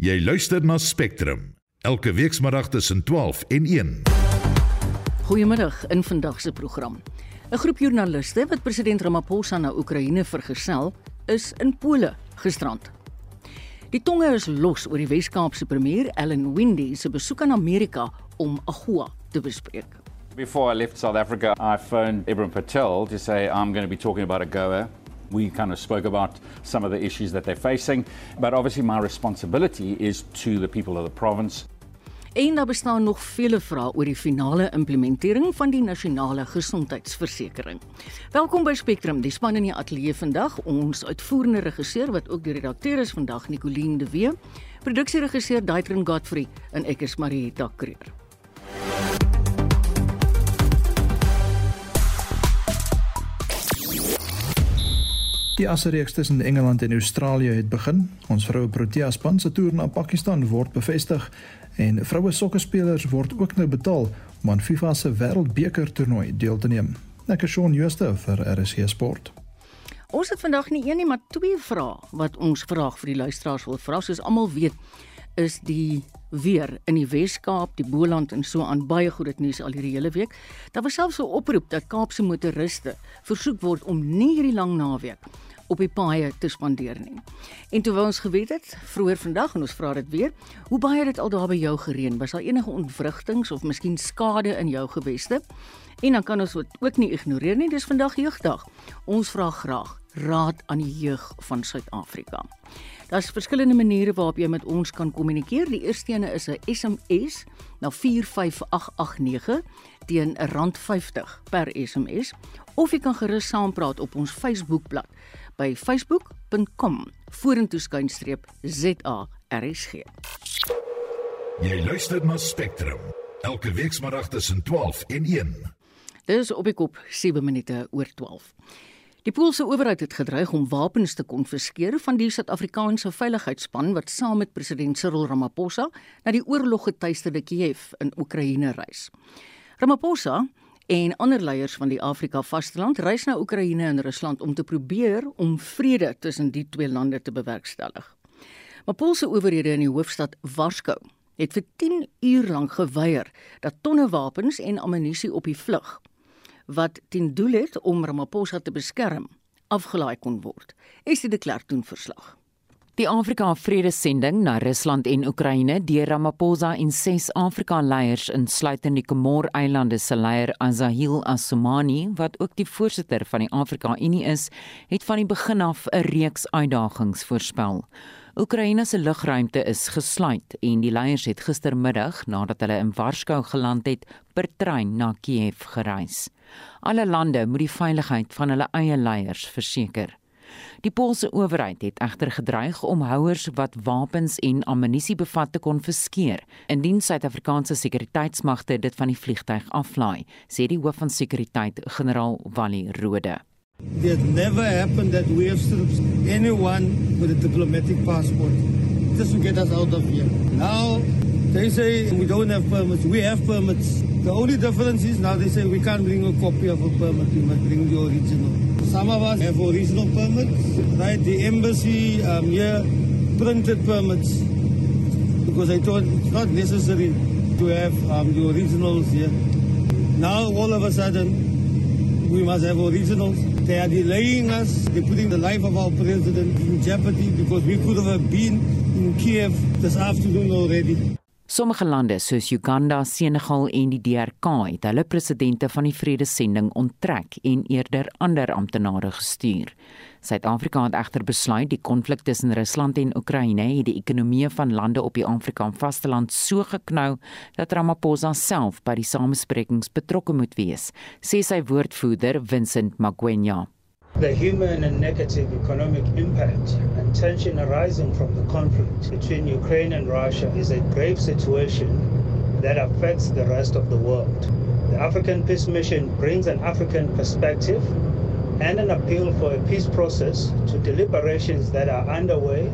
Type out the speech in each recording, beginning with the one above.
Jy luister na Spectrum elke weekmiddag tussen 12 en 1. Goeiemiddag in vandag se program. 'n Groep joernaliste wat president Ramaphosa na Oekraïne vergesel, is in Pole gisterand. Die tonge is los oor die Wes-Kaapse premier Ellen Windey se besoek aan Amerika om AGOA te bespreek. Before I left South Africa, I phoned Ibrahim Patel to say I'm going to be talking about AGOA. We kind of spoke about some of the issues that they're facing, but obviously my responsibility is to the people of the province. En daar bestaan nog vele vrae oor die finale implementering van die nasionale gesondheidsversekering. Welkom by Spectrum, die span in die ateljee vandag. Ons uitvoerende regisseur wat ook die redakteur is vandag, Nicoline de Wee, produksieregisseur Daitrin Godfrey en ek is Marieta Kreer. Die asreeks tussen Engeland en Australië het begin. Ons vroue Protea span se toer na Pakistan word bevestig en vroue sokkerspelers word ook nou betaal om aan FIFA se Wêreldbeker toernooi deel te neem. Ek is Shaun Jooste vir RSG Sport. Ons het vandag nie een nie, maar twee vrae wat ons vraag vir die luisteraars wil vra. Soos almal weet, is die weer in die Wes-Kaap, die Boland en so aan baie goed nuus al hierdie hele week. Daar was selfs 'n oproep dat Kaapse motoriste versoek word om nie hierdie lang naweek op die paaie te spandeer nie. En toe wou ons geweet het vroeër vandag en ons vra dit weer, hoe baie het dit al daar by jou gereën? Was daar enige ontwrigtings of miskien skade in jou geweste? En dan kan ons ook nie ignoreer nie, dis vandag jeugdag. Ons vra graag raad aan die jeug van Suid-Afrika. Daar's verskillende maniere waarop jy met ons kan kommunikeer. Die eerste een is 'n SMS na 45889 teen R50 per SMS of jy kan gerus saampraat op ons Facebookblad by facebook.com vorentoe skynstreep ZARSG. Jy luister na Spectrum elke weekmiddag tussen 12 en 1. Dis op die kop 7 minute oor 12. Die Poolse owerheid het gedreig om wapens te konfiskeer van die Suid-Afrikaanse veiligheidsspan wat saam met president Cyril Ramaphosa na die oorloggetuisterde Kiev in Oekraïne reis. Ramaphosa en ander leiers van die Afrika vasteland reis na Oekraïne en Rusland om te probeer om vrede tussen die twee lande te bewerkstellig. Maar Poolse owerhede in die hoofstad Warskou het vir 10 uur lank geweier dat tonne wapens en ammunisie op die vlug wat ten doel het om Ramaphosa te beskerm afgelaai kon word. Dit 'n klerk verslag? Die Afrika Vredesending na Rusland en Oekraïne deur Ramaphosa en ses Afrika leiers insluitend die Comore-eilande se leier Azahil Assoumani wat ook die voorsitter van die Afrika Unie is, het van die begin af 'n reeks uitdagings voorspel. Oekraïne se lugruimte is gesluit en die leiers het gistermiddag nadat hulle in Warskou geland het, per trein na Kiev gereis. Alle lande moet die veiligheid van hulle eie leiers verseker. Die Poolse owerheid het egter gedreig om houers wat wapens en ammunisie bevat te konfiskeer indien Suid-Afrikaanse sekuriteitsmagte dit van die vliegtyg aflaai, sê die hoof van sekuriteit, generaal Wally Rode. It never happened that we have stripped anyone with a diplomatic passport just to get us out of here. Now they say we don't have permits. We have permits. The only difference is now they say we can't bring a copy of a permit. We must bring the original. Some of us have original permits, right? The embassy um, here printed permits because they thought it's not necessary to have um, the originals here. Now, all of a sudden, we must have originals. They are delaying us. They're putting the life of our president in jeopardy because we could have been in Kiev this afternoon already. Sommige lande soos Uganda, Senegal en die DRK het hulle presidente van die vredesending onttrek en eerder ander amptenare gestuur. Suid-Afrika het egter besluit die konflik tussen Rusland en Oekraïne het die ekonomie van lande op die Afrikaanse vasteland so geknou dat Ramaphosa self by die samesprekings betrokke moet wees, sê sy woordvoerder Vincent Magwenya. The human and negative economic impact and tension arising from the conflict between Ukraine and Russia is a grave situation that affects the rest of the world. The African Peace Mission brings an African perspective and an appeal for a peace process to deliberations that are underway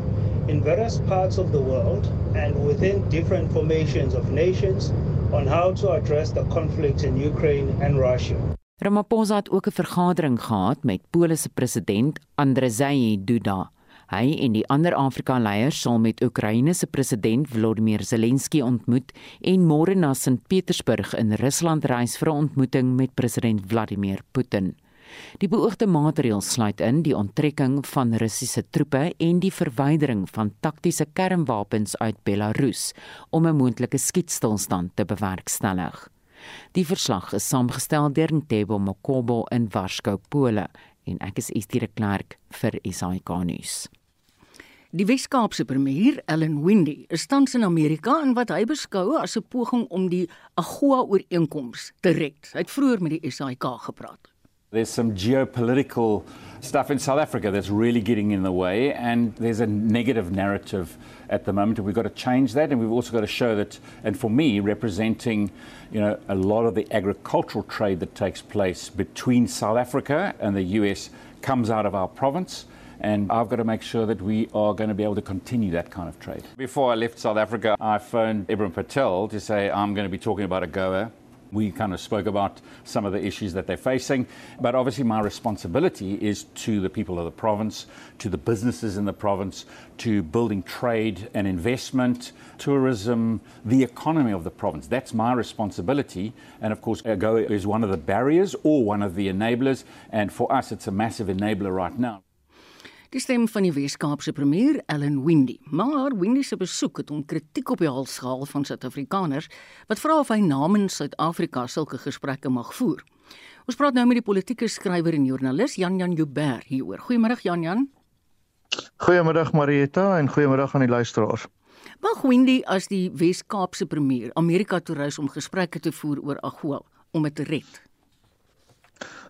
in various parts of the world and within different formations of nations on how to address the conflict in Ukraine and Russia. Ramaphosa het ook 'n vergadering gehad met Polse president Andrzej Duda. Hy en die ander Afrika-leiers sal met Oekraïne se president Volodymyr Zelensky ontmoet en môre na Sint Petersburg in Rusland reis vir 'n ontmoeting met president Vladimir Putin. Die beoogde maatreëls sluit in die onttrekking van Russiese troepe en die verwydering van taktiese kernwapens uit Belarus om 'n moontlike skietstilstand te bewerkstellig. Die verslag is saamgestel deur Ntebo Mokobo in Warskou, Pole en ek is Estie Klerk vir SAK nuus. Die Wes-Kaapse premier, Ellen Windy, is tans in Amerika en wat hy beskou as 'n poging om die AGOA-ooreenkoms te red. Hy het vroeër met die SAK gepraat. There's some geopolitical stuff in South Africa that's really getting in the way, and there's a negative narrative at the moment, we've got to change that. And we've also got to show that, and for me, representing, you know, a lot of the agricultural trade that takes place between South Africa and the US comes out of our province. And I've got to make sure that we are going to be able to continue that kind of trade. Before I left South Africa, I phoned Ibrahim Patel to say I'm going to be talking about AGOA we kind of spoke about some of the issues that they're facing. But obviously, my responsibility is to the people of the province, to the businesses in the province, to building trade and investment, tourism, the economy of the province. That's my responsibility. And of course, AGOA is one of the barriers or one of the enablers. And for us, it's a massive enabler right now. Die stem van die Wes-Kaapse premier, Ellen Windy. Maar Windy se besoek het hom kritiek op die hals gehaal van Suid-Afrikaners wat vra of hy namens Suid-Afrika sulke gesprekke mag voer. Ons praat nou met die politieke skrywer en joernalis Jan Jan Joubert hieroor. Goeiemôre Jan Jan. Goeiemôre Marieta en goeiemôre aan die luisteraars. Mag Windy as die Wes-Kaapse premier Amerika toe reis om gesprekke te voer oor AGOA om dit te red?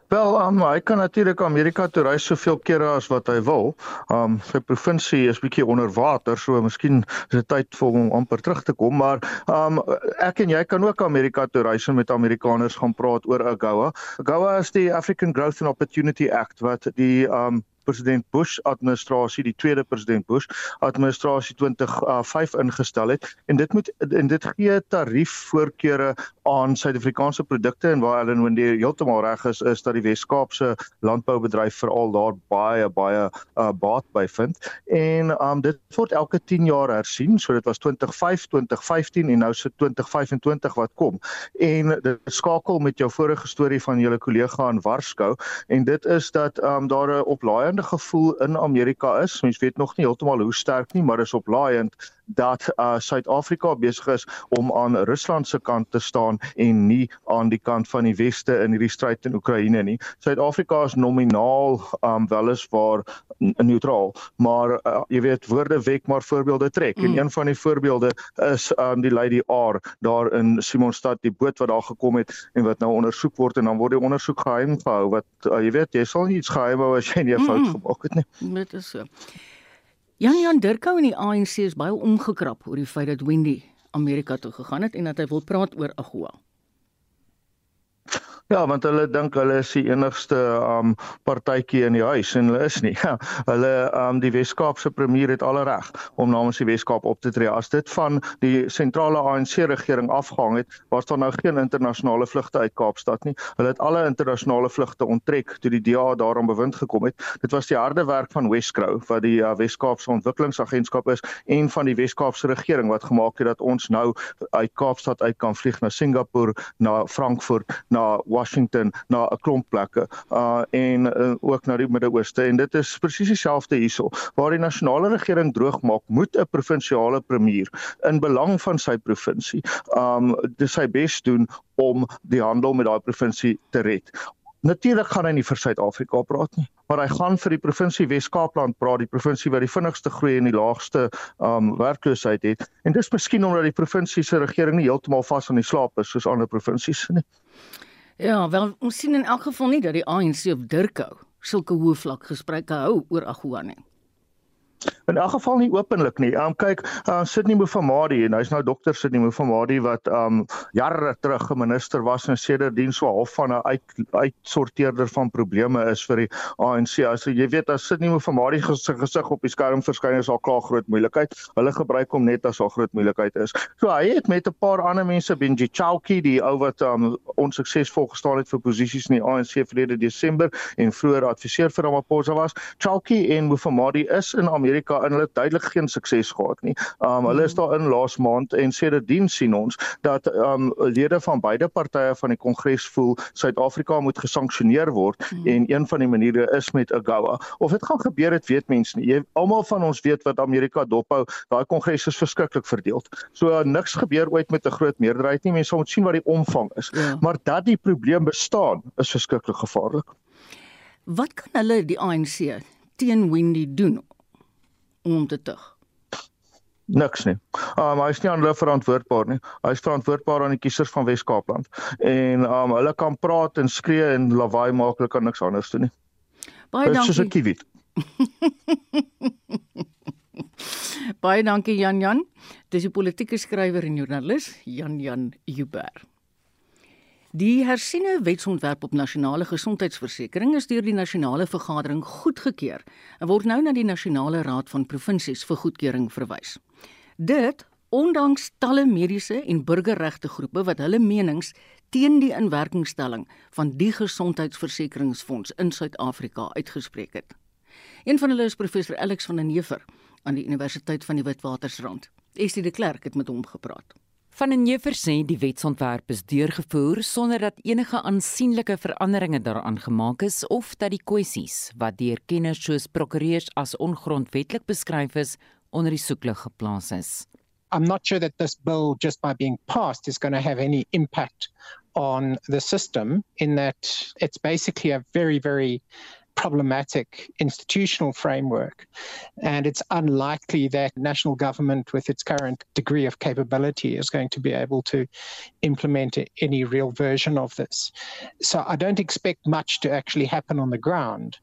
Wel, um, hy kan natuurlik Amerika toe reis soveel kere as wat hy wil. Um sy provinsie is bietjie onder water, so miskien is dit tyd vir hom amper terug te kom, maar um ek en jy kan ook Amerika toe reis en met Amerikaners gaan praat oor AGOA. AGOA is die African Growth and Opportunity Act wat die um president Bush administrasie die tweede president Bush administrasie 2005 uh, ingestel het. En dit moet en dit gee tariefvoorkeure aan Suid-Afrikaanse produkte en waar Ellen Wendy heeltemal reg is is dat die Wes-Kaapse landboubedryf veral daar baie baie uh, baat by vind. En um, dit word elke 10 jaar hersien so dit was 2005 2015 en nou se 2025 wat kom. En dit skakel met jou vorige storie van julle kollega in Warskou en dit is dat um, daar 'n oplaaiende gevoel in Amerika is. Mens weet nog nie heeltemal hoe sterk nie, maar is oplaaiend dat uh Suid-Afrika besig is om aan Rusland se kant te staan en nie aan die kant van die weste in hierdie stryd in Oekraïne nie. Suid-Afrika is nominaal um weliswaar neutraal, maar uh, jy weet woorde wek maar voorbeelde trek. Mm. En een van die voorbeelde is um die Lady R daar in Simonstad, die boot wat daar gekom het en wat nou ondersoek word en dan word die ondersoek geheim gehou wat uh, jy weet jy sal nie iets geheim hou as jy nie 'n fout mm. gemaak het nie. Dit is so. Jan Jan Durkou en die ANC is baie omgekrap oor die feit dat Wendy Amerika toe gegaan het en dat hy wil praat oor AGOA. Ja, want hulle dink hulle is die enigste um partytjie in die huis en hulle is nie. Ja, hulle um die Wes-Kaapse premier het alle reg om namens die Wes-Kaap op te tree. As dit van die sentrale ANC regering afgehang het, was daar nou geen internasionale vlugte uit Kaapstad nie. Hulle het alle internasionale vlugte onttrek toe die DA daarom bewind gekom het. Dit was die harde werk van Wescrow wat die uh, Wes-Kaapse ontwikkelingsagentskap is en van die Wes-Kaapse regering wat gemaak het dat ons nou uit Kaapstad uit kan vlieg na Singapore, na Frankfurt, na Washington na 'n klomp plekke uh en uh, ook na die Midde-Ooste en dit is presies dieselfde hierso waar die nasionale regering droog maak moet 'n provinsiale premier in belang van sy provinsie um dis sy bes doen om die handel met daai provinsie te red. Natuurlik gaan hy nie vir Suid-Afrika praat nie, maar hy gaan vir die provinsie Wes-Kaapland praat, die provinsie wat die vinnigste groei en die laagste um werkloosheid het. En dis miskien omdat die provinsie se regering nie heeltemal vas aan die slaap is soos ander provinsies nie. Ja, wel ons sien in elk geval nie dat die ANC of Durkou sulke hoë vlak gesprekke hou oor Agua nie. In elk geval nie openlik nie. Um kyk, uh, Sydney Mufamadi en hy's nou dokter Sydney Mufamadi wat um jare terug 'n minister was en sedertdien so half van 'n uit uitsorteerder van probleme is vir die ANC. As jy weet as Sydney Mufamadi gesig gesig op die skerm verskyn is al klaar groot moeilikheid. Hulle gebruik hom net as al groot moeilikheid is. So hy het met 'n paar ander mense Benji Chauki, die ou wat um onsuksesvol gestaan het vir posisies in die ANC verlede Desember en vroeër adviseur vir Ramaphosa was. Chauki en Mufamadi is in Amerika Amerika en hulle het duidelik geen sukses gehad nie. Um hulle is daar in laas maand en sedertdien sien ons dat um lede van beide partye van die Kongres voel Suid-Afrika moet gesanksioneer word hmm. en een van die maniere is met AGOA. Of dit gaan gebeur het weet mense nie. Jy almal van ons weet wat Amerika dophou. Daai Kongres is verskriklik verdeel. So uh, niks gebeur ooit met 'n groot meerderheid nie. Mense moet sien wat die omvang is. Ja. Maar dat die probleem bestaan is verskriklik gevaarlik. Wat kan hulle die ANC teen Windy doen om te tug? niks nie. Um hy is nie aan hulle verantwoordbaar nie. Hy is verantwoordbaar aan die kiesers van Wes-Kaapland. En um hulle kan praat en skree en lawaai maak, hulle kan niks anders doen nie. Baie dankie. Soos 'n kiewit. Baie dankie Jan Jan. Dis 'n politieke skrywer en joernalis, Jan Jan Huber. Die hersiene wetsontwerp op nasionale gesondheidsversekering is deur die nasionale vergadering goedgekeur en word nou na die nasionale raad van provinsies vir goedkeuring verwys. Dit ondanks talle mediese en burgerregte groepe wat hulle menings teen die inwerkingstelling van die gesondheidsversekeringsfonds in Suid-Afrika uitgespreek het. Een van hulle is professor Alex van der Neever aan die Universiteit van die Witwatersrand. Estie de Klerk het met hom gepraat. Van den Neever sê die wetsontwerp is deurgevoer sonder dat enige aansienlike veranderinge daaraan gemaak is of dat die kwessies wat deur kenners soos prokureurs as ongrondwettig beskryf is onder die soeklig geplaas is. I'm not sure that this bill just by being passed is going to have any impact on the system in that it's basically a very very problematic institutional framework and it's unlikely that national government with its current degree of capability is going to be able to implement any real version of this so i don't expect much to actually happen on the ground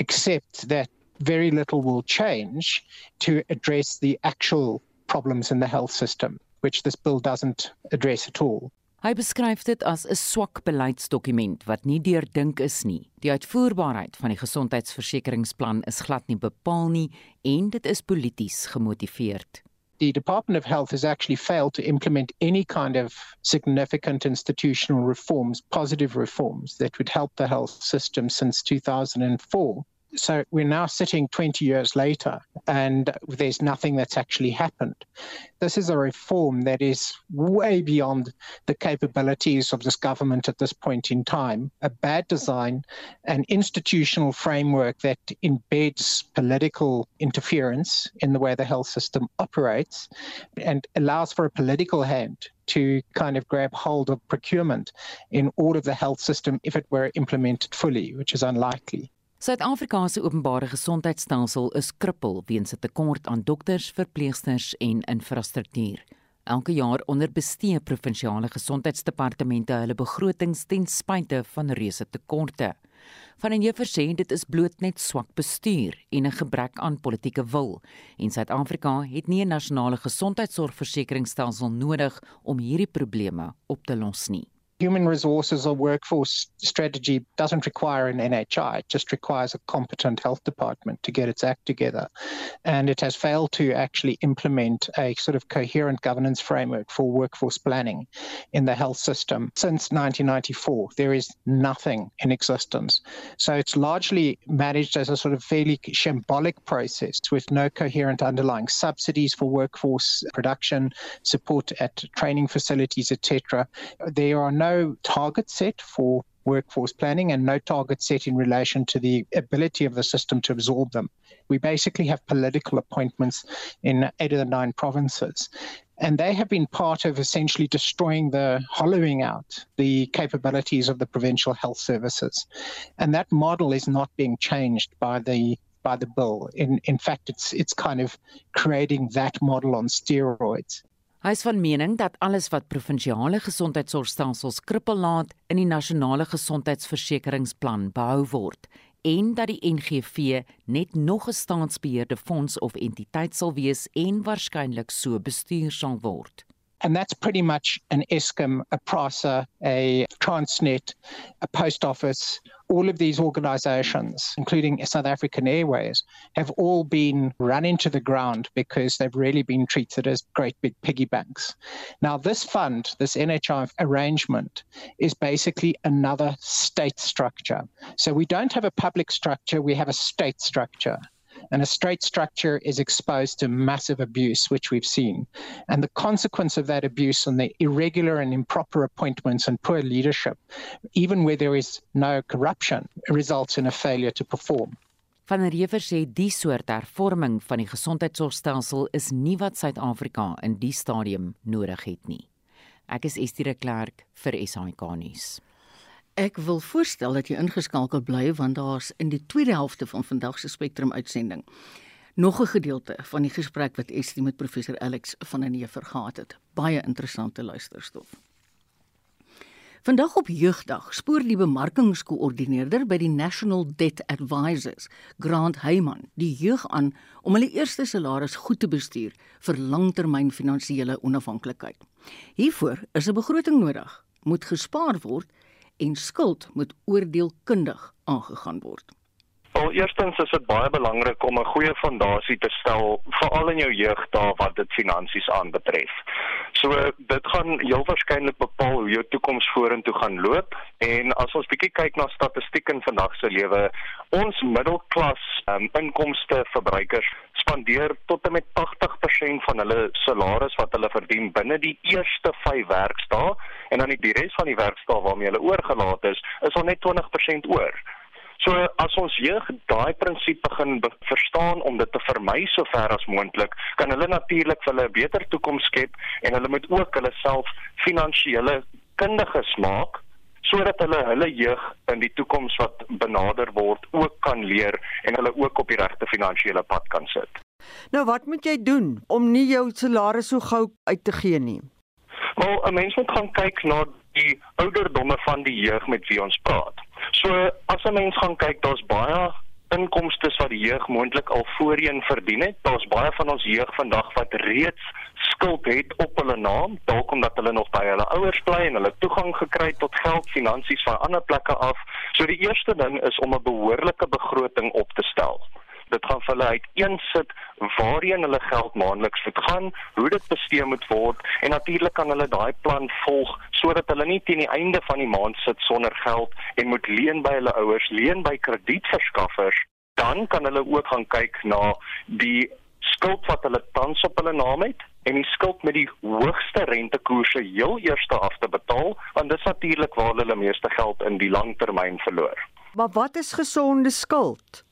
except that very little will change to address the actual problems in the health system, which this bill doesn't address at all. Hy beskryf dit as 'n swak beleidsdokument wat nie deurdink is nie. Die uitvoerbaarheid van die gesondheidsversekeringsplan is glad nie bepaal nie en dit is polities gemotiveerd. The Department of Health has actually failed to implement any kind of significant institutional reforms, positive reforms that would help the health system since 2004. So we're now sitting 20 years later and there's nothing that's actually happened. This is a reform that is way beyond the capabilities of this government at this point in time. A bad design, an institutional framework that embeds political interference in the way the health system operates and allows for a political hand to kind of grab hold of procurement in all of the health system if it were implemented fully, which is unlikely. Suid-Afrika se openbare gesondheidstelsel is krippel weens 'n tekort aan dokters, verpleegsters en infrastruktuur. Elke jaar onderbestee provinsiale gesondheidsdepartemente hulle begrotings ten spyte van reuse tekorte. Van en juffers sê dit is bloot net swak bestuur en 'n gebrek aan politieke wil en Suid-Afrika het nie 'n nasionale gesondheidsorgversekeringsstelsel nodig om hierdie probleme op te los nie. Human resources or workforce strategy doesn't require an NHI, it just requires a competent health department to get its act together. And it has failed to actually implement a sort of coherent governance framework for workforce planning in the health system. Since 1994, there is nothing in existence. So it's largely managed as a sort of fairly shambolic process with no coherent underlying subsidies for workforce production, support at training facilities, etc. There are no no target set for workforce planning and no target set in relation to the ability of the system to absorb them. We basically have political appointments in eight of the nine provinces. And they have been part of essentially destroying the hollowing out the capabilities of the provincial health services. And that model is not being changed by the by the bill. In in fact it's it's kind of creating that model on steroids. Hy is van mening dat alles wat provinsiale gesondheidsorgstelsels krippel laat in die nasionale gesondheidsversekeringsplan behou word en dat die NGV net nog 'n staatsbeheerde fonds of entiteit sal wees en waarskynlik so bestuur sal word. And that's pretty much an ESCOM, a PRASA, a Transnet, a post office, all of these organizations, including South African Airways, have all been run into the ground because they've really been treated as great big piggy banks. Now, this fund, this NHI arrangement, is basically another state structure. So we don't have a public structure, we have a state structure. And a straight structure is exposed to massive abuse, which we've seen. And the consequence of that abuse and the irregular and improper appointments and poor leadership, even where there is no corruption, results in a failure to perform. Van der Heever sê die soort hervorming van die gesondheidsorgstelsel is nie wat Suid-Afrika in die stadium nodig het nie. Ek is Estie de Klerk vir SAK nuus. Ek wil voorstel dat jy ingeskakel bly want daar's in die tweede helfte van vandag se Spectrum uitsending nog 'n gedeelte van die gesprek wat Estie met professor Alex van der Heever gehad het. Baie interessante luisterstof. Vandag op jeugdag spoor die bemarkingskoördineerder by die National Debt Advisors, Grant Heyman, die jeug aan om hulle eerste salaris goed te bestuur vir langtermyn finansiële onafhanklikheid. Hiervoor is 'n begroting nodig, moet gespaar word en skuld moet oordeelkundig aangegaan word. Al eerstens is dit baie belangrik om 'n goeie fondasie te stel veral in jou jeugdae wat dit finansies aanbetref. So dit gaan heel waarskynlik bepaal hoe jou toekoms vorentoe gaan loop en as ons bietjie kyk na statistiek in vandag se lewe, ons middelklas um, inkomste verbruikers spandeer tot en met 80% van hulle salaris wat hulle verdien binne die eerste 5 werksdae en dan die res van die werksdae waarmee hulle oorgelaat is, is al net 20% oor. So as ons jeug daai prinsip begin be verstaan om dit te vermy so ver as moontlik, kan hulle natuurlik vir hulle 'n beter toekoms skep en hulle moet ook hulle self finansiële kundiges maak sodat hulle hulle jeug in die toekoms wat benader word ook kan leer en hulle ook op die regte finansiële pad kan sit. Nou wat moet jy doen om nie jou salaris so gou uit te gee nie? Wel, 'n mens moet gaan kyk na die ouderdomme van die jeug met wie ons praat. So as 'n mens gaan kyk, daar's baie inkomste wat die jeug moontlik al voorheen verdien het. Daar's baie van ons jeug vandag wat reeds skuld het op hulle naam, dalk omdat hulle nog by hulle ouers bly en hulle toegang gekry het tot geld, finansies van ander plekke af. So die eerste ding is om 'n behoorlike begroting op te stel dit gaan vir hulle uiteensit waarheen hulle geld maandeliks moet gaan, hoe dit bestee moet word en natuurlik kan hulle daai plan volg sodat hulle nie teen die einde van die maand sit sonder geld en moet leen by hulle ouers, leen by kredietverskaffers. Dan kan hulle ook gaan kyk na die skuld wat hulle tans op hulle naam het en die skuld met die hoogste rentekoerse heel eers af te betaal want dit is natuurlik waar hulle meeste geld in die langtermyn verloor. Maar wat is gesonde skuld?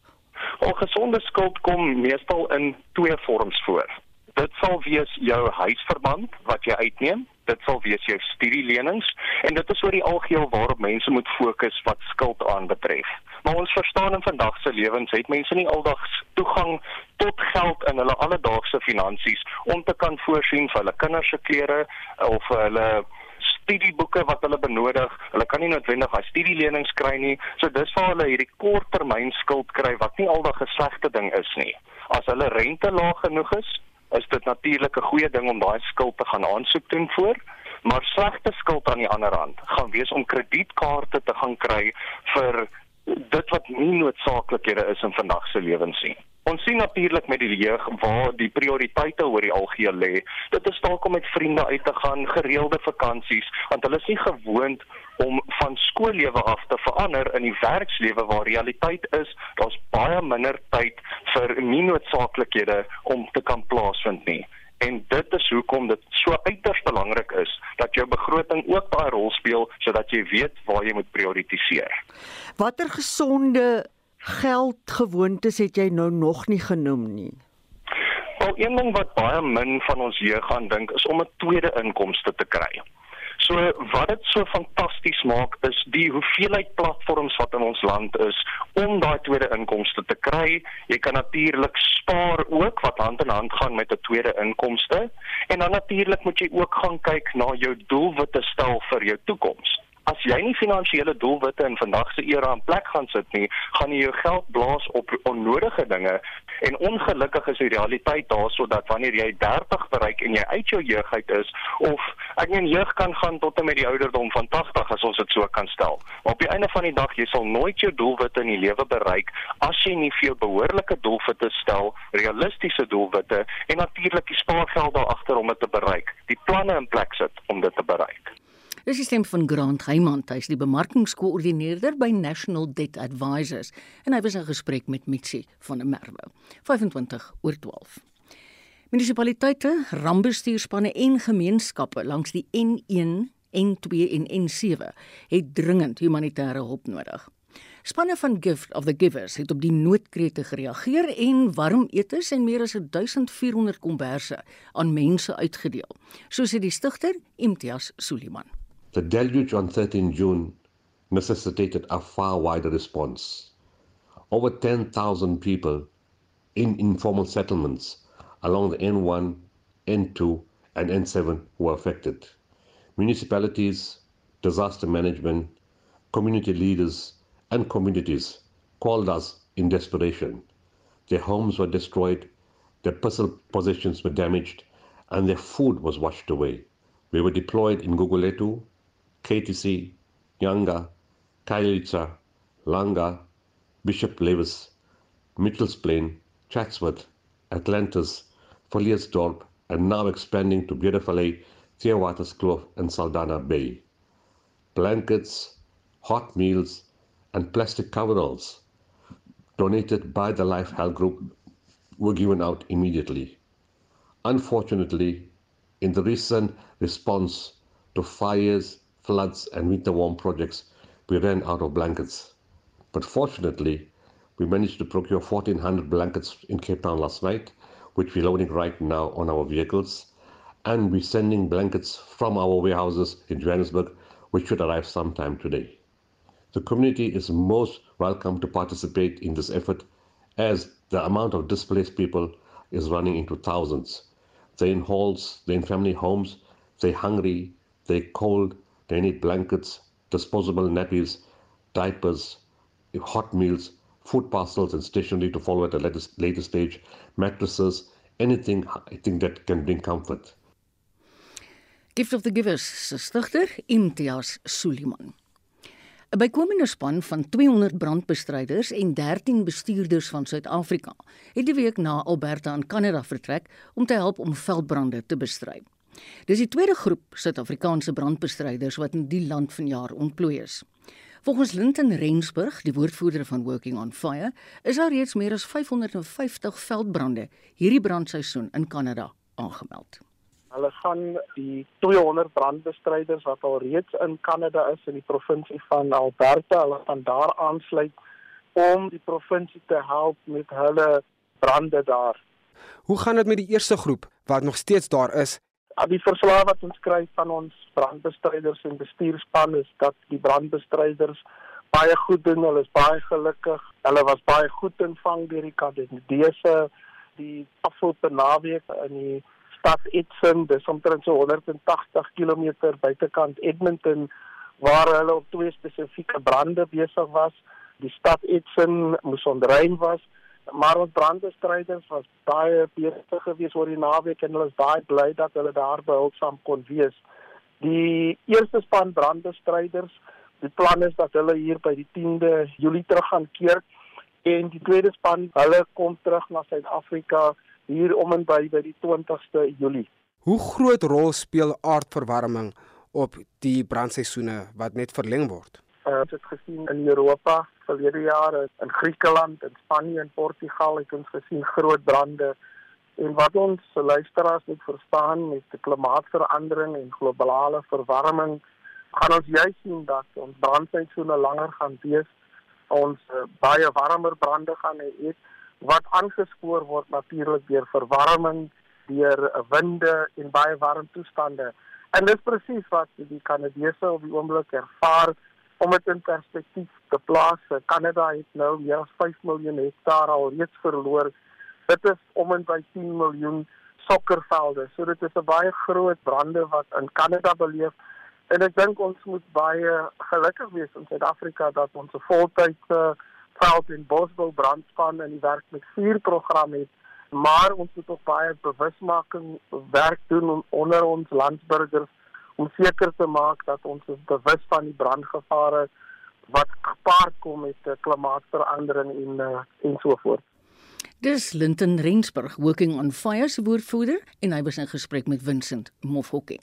Ongesonde skuld kom meestal in twee vorms voor. Dit sal wees jou huisverband wat jy uitneem, dit sal wees jou studielenings en dit is oor die algeheel waarop mense moet fokus wat skuld aanbetref. Maar ons verstaan in vandag se lewens het mense nie aldags toegang tot geld in hulle alledaagse finansies om te kan voorsien vir hulle kinders se klere of hulle studieboeke wat hulle benodig. Hulle kan nie noodwendig daai studielenings kry nie. So dis waar hulle hierdie korttermyn skuld kry wat nie aldag 'n slegte ding is nie. As hulle rente laag genoeg is, is dit natuurlik 'n goeie ding om daai skuld te gaan aansoek doen voor. Maar slegte skuld aan die ander hand gaan wees om kredietkaarte te gaan kry vir dit wat nie noodsaaklikhede is in vandag se lewens nie. Ons sien natuurlik met die jeug waar die prioriteite oor die algeheel lê. Dit is dalk om met vriende uit te gaan, gereelde vakansies, want hulle is nie gewoond om van skoollewe af te verander in die werkslewe waar realiteit is, daar's baie minder tyd vir nie noodsaaklikhede om te kan plaasvind nie. En dit is hoekom dit so uiters belangrik is dat jou begroting ook daai rol speel sodat jy weet waar jy moet prioritiseer. Watter gesonde geldgewoontes het jy nou nog nie genoem nie? Wel een ding wat baie min van ons jeug gaan dink is om 'n tweede inkomste te kry. So wat dit so fantasties maak is die hoeveelheid platforms wat in ons land is om daai tweede inkomste te kry. Jy kan natuurlik spaar ook wat hand in hand gaan met 'n tweede inkomste en dan natuurlik moet jy ook gaan kyk na jou doelwitte stel vir jou toekoms as jy nie finansiële doelwitte in vandag se era in plek gaan sit nie, gaan jy jou geld blaas op onnodige dinge en ongelukkig is die realiteit daarso dat wanneer jy 30 bereik en jy uit jou jeug uit is of ek meen jeug kan gaan tot en met die ouderdom van 80 as ons dit so kan stel. Maar op die einde van die dag jy sal nooit jou doelwitte in die lewe bereik as jy nie veel behoorlike doelwitte stel, realistiese doelwitte en natuurlik die spaargeld daar agter om dit te bereik. Die planne in plek sit om dit te bereik. Dis die stem van Grant Heymant, hy is die bemarkingskoördineerder by National Debt Advisors en hy was in gesprek met Mitsi van der Merwe. 25 oor 12. Munisipaliteite, rampbestuurspanne en gemeenskappe langs die N1, N2 en N7 het dringend humanitêre hulp nodig. Spanne van Gift of the Givers het op die noodkrete gereageer en warm etes en meer as 1400 komberse aan mense uitgedeel, soos het die stigter Imtiaz Suliman. The deluge on 13 June necessitated a far wider response. Over 10,000 people in informal settlements along the N1, N2 and N7 were affected. Municipalities, disaster management, community leaders and communities called us in desperation. Their homes were destroyed, their personal possessions were damaged, and their food was washed away. We were deployed in Guguletu, KTC, Nyanga, Kailicha, Langa, Bishop Lewis, Mitchell's Plain, Chatsworth, Atlantis, Foliersdorp, and now expanding to Beautifully, Theawater's Kloof, and Saldana Bay. Blankets, hot meals, and plastic coveralls donated by the Life Health Group were given out immediately. Unfortunately, in the recent response to fires, floods, and winter warm projects, we ran out of blankets. But fortunately, we managed to procure 1,400 blankets in Cape Town last night, which we're loading right now on our vehicles. And we're sending blankets from our warehouses in Johannesburg, which should arrive sometime today. The community is most welcome to participate in this effort as the amount of displaced people is running into thousands. They're in halls, they're in family homes, they're hungry, they're cold, they need blankets, disposable nappies, diapers, hot meals, food parcels and stationery to follow at a later, later stage, mattresses, anything I think that can bring comfort. Gift of the Givers se stigter Imtiaz Suliman. 'n Bykomende span van 200 brandbestryders en 13 bestuurders van Suid-Afrika het die week na Alberta in Kanada vertrek om te help om veldbrande te bestry. Dis die tweede groep Suid-Afrikaanse brandbestryders wat in die land vanjaar ontplooi is. Volgens Linton Rensburg, die woordvoerder van Working on Fire, is daar reeds meer as 550 veldbrande hierdie brandseisoen in Kanada aangemeld. Hulle gaan die 200 brandbestryders wat al reeds in Kanada is in die provinsie van Alberta, hulle gaan daar aansluit om die provinsie te help met hulle brande daar. Hoe gaan dit met die eerste groep wat nog steeds daar is? Al die verslae wat ons kry van ons brandbestryders en bestuurspan is dat die brandbestryders baie goed doen, hulle is baie gelukkig. Hulle was baie goed ontvang deur die Kanadese die afgelope naweek in die stad Edson, dis omtrent so 180 km buitekant Edmonton waar hulle op twee spesifieke brande besig was. Die stad Edson moes ontruim was, maar ons brandbestryders was baie besig geweest oor die naweek en hulle is baie bly dat hulle daar behulpsaam kon wees. Die eerste span brandbestryders, die plan is dat hulle hier by die 10de Julie terug gaan keer en die tweede span, hulle kom terug na Suid-Afrika hier om en by by die 20ste Julie. Hoe groot rol speel aardverwarming op die brandseisoene wat net verleng word? Uh, ons het gesien in Europa verlede jare in Griekeland en Spanje en Portugal het ons gesien groot brande en wat ons luisteraars moet verstaan met die klimaatsverandering en globale verwarming gaan ons juis sien dat ons brandseisoene langer gaan wees ons uh, baie warmer brande gaan hê wat aangespoor word natuurlik deur verwarming, deur winde en baie warm toestande. En dit presies wat die Kanadese op die oomblik ervaar om dit in perspektief te plaas. Kanada het nou meer as 5 miljoen hektaar al reeds verloor. Dit is om en by 10 miljoen sokkervelde. So dit is 'n baie groot brande wat in Kanada beleef. En ek dink ons moet baie gelukkig wees in Suid-Afrika dat ons 'n voltydse veld en bosbou brandspan in die werk met vuurprogram het maar ons moet ook baie bewusmaking werk doen onder ons landsburgers om seker te maak dat ons bewus van die brandgevare wat gepaard kom met klimaatsverandering en uh, en so voort. Dis Linton Rensburg working on fire se woordvoerder en hy was in gesprek met Vincent Mofokking.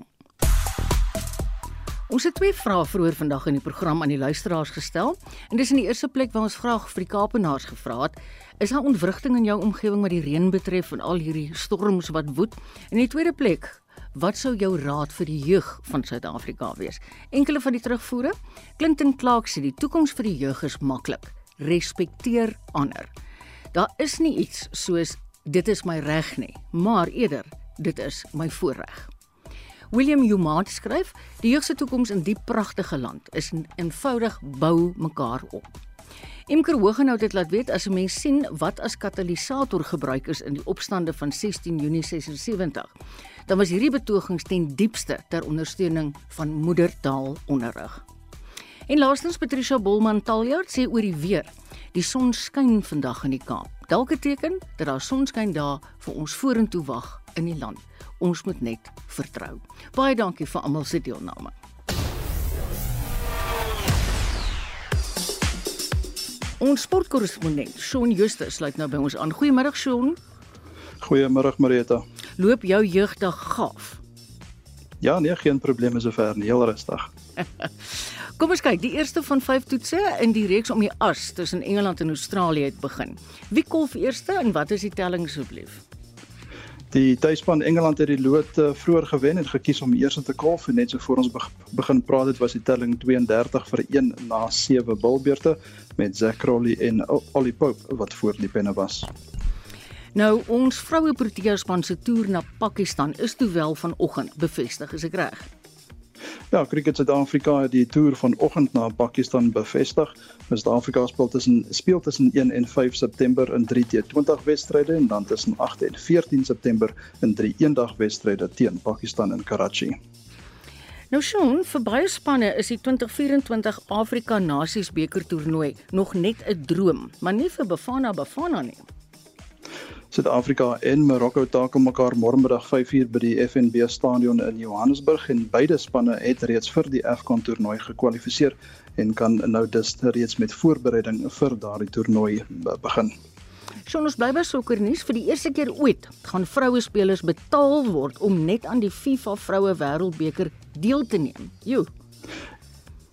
Ons het twee vrae vroeër vandag in die program aan die luisteraars gestel. En dis in die eerste plek waar ons vrae vir die Kaapenaars gevra het: Is daar ontwrigting in jou omgewing wat die reën betref en al hierdie storms wat woed? In die tweede plek, wat sou jou raad vir die jeug van Suid-Afrika wees? Enkele van die terugvoere: Clinton Clark sê die toekoms vir die jeug is maklik. Respekteer ander. Daar is nie iets soos dit is my reg nie, maar eerder dit is my voorreg. William Humaat skryf: "Die jeug se toekoms in die pragtige land is eenvoudig bou mekaar op." Imker Hogenhout het laat weet as 'n mens sien wat as katalisator gebruik is in die opstande van 16 Junie 76, dan was hierdie betogings ten diepste ter ondersteuning van moedertaalonderrig. En laastens Patricia Bolman Taljard sê oor die weer: "Die son skyn vandag in die Kaap. Dalk 'n teken dat daar sonskyn daar vir ons vorentoe wag in die land." Ons moet net vertrou. Baie dankie vir almal se deelname. Ons sportkorrespondent Shaun Justus sluit nou by ons aan. Goeiemôre Shaun. Goeiemôre Marita. Loop jou jeugdag gaaf? Ja, nee, geen probleme sover nie, heel rustig. Kom ons kyk, die eerste van 5 toetse in die reeks om die as tussen Engeland en Australië het begin. Wie kolf eerste en wat is die telling asseblief? Die tuisspan Engeland het die lood uh, vroeër gewen en gekies om eers te kolf en net so voor ons begin praat het was die telling 32 vir 1 na 7 bilbeurte met Zack Crowley en Ollie Pope wat voor die penne was. Nou ons vroue Protea span se toer na Pakistan is toe wel vanoggend bevestig, is ek reg? Ja, Cricket Suid-Afrika het die toer vanoggend na Pakistan bevestig. Suid-Afrika speel tussen speel tussen 1 en 5 September in 3 T20 wedstryde en dan tussen 8 en 14 September in 3 eendag wedstryde teen Pakistan in Karachi. Nou Sean, vir baie spanne is die 2024 Afrika Nasies beker toernooi nog net 'n droom, maar nie vir Bafana Bafana nie. Suid-Afrika en Marokko takel mekaar môremiddag 5uur by die FNB stadion in Johannesburg en beide spanne het reeds vir die AFCON toernooi gekwalifiseer en kan nou dus reeds met voorbereiding vir daardie toernooi begin. Sjoe, ons bly by sokkernuus vir die eerste keer ooit gaan vroue spelers betaal word om net aan die FIFA vroue wêreldbeker deel te neem. Joe.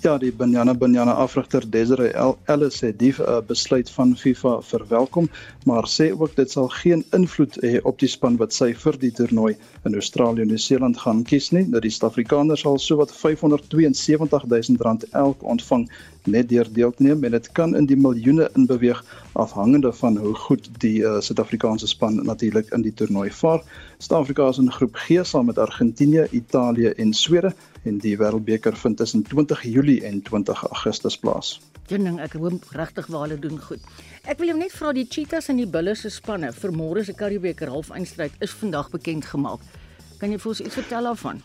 Ja, die Banyana Banyana afrigter Desiree Ellis het die uh, besluit van FIFA verwelkom, maar sê ook dit sal geen invloed hê op die span wat sy vir die toernooi in Australië en Nieu-Seeland gaan kies nie. Dat die Suid-Afrikaners sal sowat 572 000 rand elk ontvang net deur deel te neem en dit kan in die miljoene inbeweeg afhangende van hoe goed die uh, Suid-Afrikaanse span natuurlik in die toernooi vaar. Suid-Afrika is in groep G saam met Argentinië, Italië en Swede en die Wêreldbeker vind tussen 20 Julie en 20 Augustus plaas. Jenning, ek hoop regtig waar hulle doen goed. Ek wil jou net vra die Cheetahs en die Bulls se spanne vir môre se Curriebeeker halfeindstryd is vandag bekend gemaak. Kan jy vir ons iets vertel daarvan?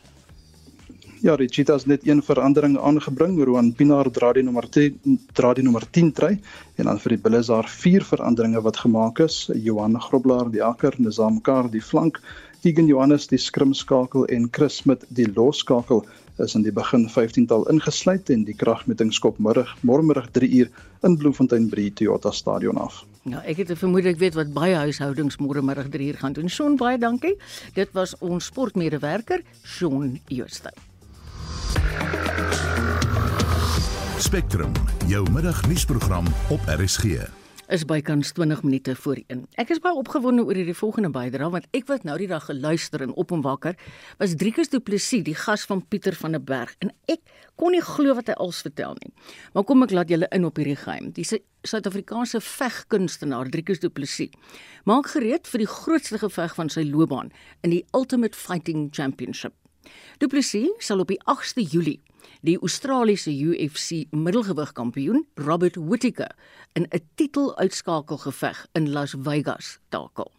Ja, die Cheetahs net een verandering aangebring. Roan Pinaar dra die nommer 10 dra die nommer 10 try en dan vir die Bulls daar vier veranderinge wat gemaak is. Johan Groblaar die akker, Nizam Kar die flank, Keegan Johannes die skrimskakel en Chris Smit die losskakel is in die begin 15tal ingesluit en die kragmeting skop môre môre 3 uur in Bloemfontein by die Toyota stadion af. Ja, ek het 'n vermoede ek weet wat baie huishoudings môre middag 3 uur gaan doen. Shaun, baie dankie. Dit was ons sportmedewerker, Shaun Jooste. Spectrum, jou middagnuusprogram op RSG is bykans 20 minute voor 1. Ek is baie opgewonde oor hierdie volgende bydrae want ek wat nou die dag geluister en op en wakker was Driekus Du Plessis, die gas van Pieter van der Berg en ek kon nie glo wat hy als vertel nie. Maar kom ek laat julle in op hierdie geheim. Die Suid-Afrikaanse vegkunstenaar Driekus Du Plessis maak gereed vir die grootste geveg van sy loopbaan in die Ultimate Fighting Championship. Du Plessis sal op die 8ste Julie die Australiese UFC middelgewig kampioen Robert Whittaker in 'n titeluitskakelgeveg in Las Vegas takel.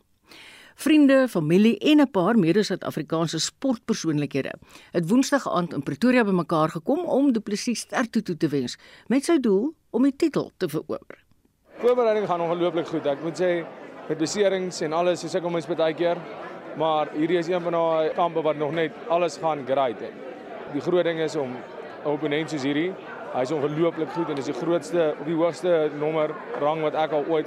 Vriende, familie en 'n paar mede-Suid-Afrikaanse sportpersoonlikhede het Woensdag aand in Pretoria bymekaar gekom om Du Plessis sterkte toe te wens met sy doel om die titel te verower. Voorbereiding gaan ongelooflik goed. Ek moet sê met beserings en alles, is ek om eens baie keer, maar hierdie is een van daai kampe wat nog net alles gaan great het. Die groot ding is om 'n opponent soos hierdie. Hy's ongelooflik goed en is die grootste op die hoogste nommer rang wat ek al ooit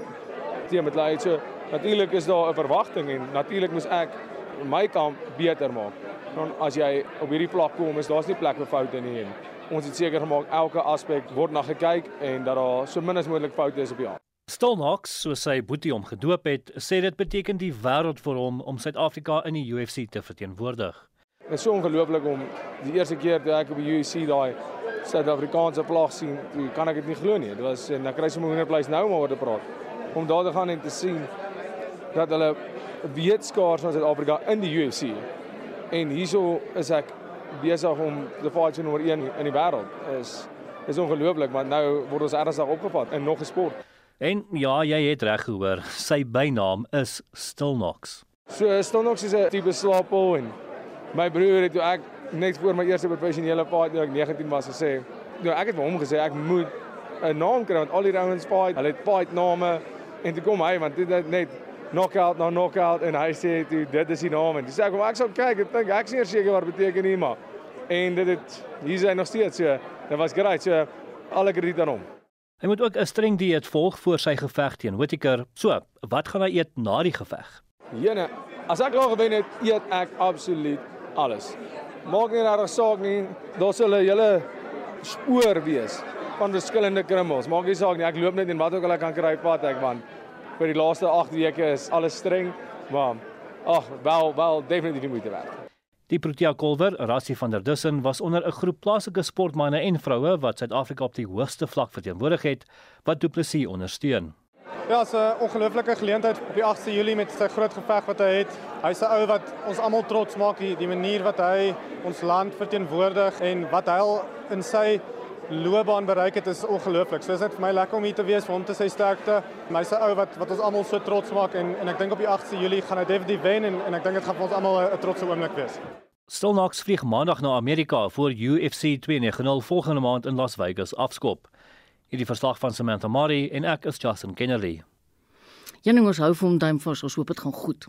teen met hulle het. So natuurlik is daar 'n verwagting en natuurlik moet ek my kamp beter maak. dan as jy op hierdie vlak kom, is daar's nie plek vir foute nie. En ons het seker gemaak elke aspek word na gekyk en dat daar so min as moontlik foute is op die aard. Stilnox, soos sy boetie hom gedoop het, sê dit beteken die wêreld vir hom om Suid-Afrika in die UFC te verteenwoordig. Dit is so ongelooflik om die eerste keer toe ek op die UFC daai Suid-Afrikaanse vlag sien, kan ek dit nie glo nie. Dit was en ek kry sommer 'n plek nou om oor te praat. Om daar te gaan en te sien dat hulle weet skaars van Suid-Afrika in die UFC. En hierso is ek besig om die fight nommer 1 in die wêreld. Is is ongelooflik, maar nou word ons ernstig opgevat in nog 'n sport. En ja, jy het reg gehoor. Sy bynaam is Stilnox. So Stilnox is 'n tipe slaappol en my broer het toe ek net voor my eerste professionele fight toe ek 19 was gesê, nou ek het vir hom gesê ek moet 'n naam kry want al die ouens fight, hulle het fight name en toe kom hy want dit net knockout na knockout en hy sê toe dit is die naam en dis ek ek sou kyk ek dink ek sien seker wat beteken nie maar en dit het hier is hy nog steeds so dit was great so alle krediet aan hom hy moet ook 'n streng dieet volg voor sy geveg teen Whittaker so wat gaan hy eet na die geveg? Jene as ek klaar gewen het eet ek absoluut alles. Maak nie reg saak nie daar sal 'n hele spoor wees van verskillende krummels maak nie saak nie ek loop net en wat ook al ek kan kry pad ek want vir die laaste 8 weke is alles streng, maar ag, wel wel definitief die moeite werd. Die Protea Kolwer, Rassie van der Dussen, was onder 'n groep plaaslike sportmense en vroue wat Suid-Afrika op die hoogste vlak verteenwoordig het, wat Du Plessis ondersteun. Ja, 'n ongelooflike geleentheid op die 8de Julie met sy groot geveg wat hy het. Hy's 'n ou wat ons almal trots maak, die, die manier wat hy ons land verteenwoordig en wat hy al in sy loopbaan bereik het is ongelooflik. So is dit vir my lekker om hier te wees vir hom te sy sterkte. Hy's 'n ou wat wat ons almal so trots maak en en ek dink op die 8de Julie gaan hy definitief wen en en ek dink dit gaan vir ons almal 'n trotse oomblik wees. Stilnox vlieg maandag na Amerika vir UFC 290 volgende maand in Las Vegas afskop. Hierdie verslag van Samantha Mari en ek is Justin Kennedy. Jenning ons hou vir hom duim vas, ons hoop dit gaan goed.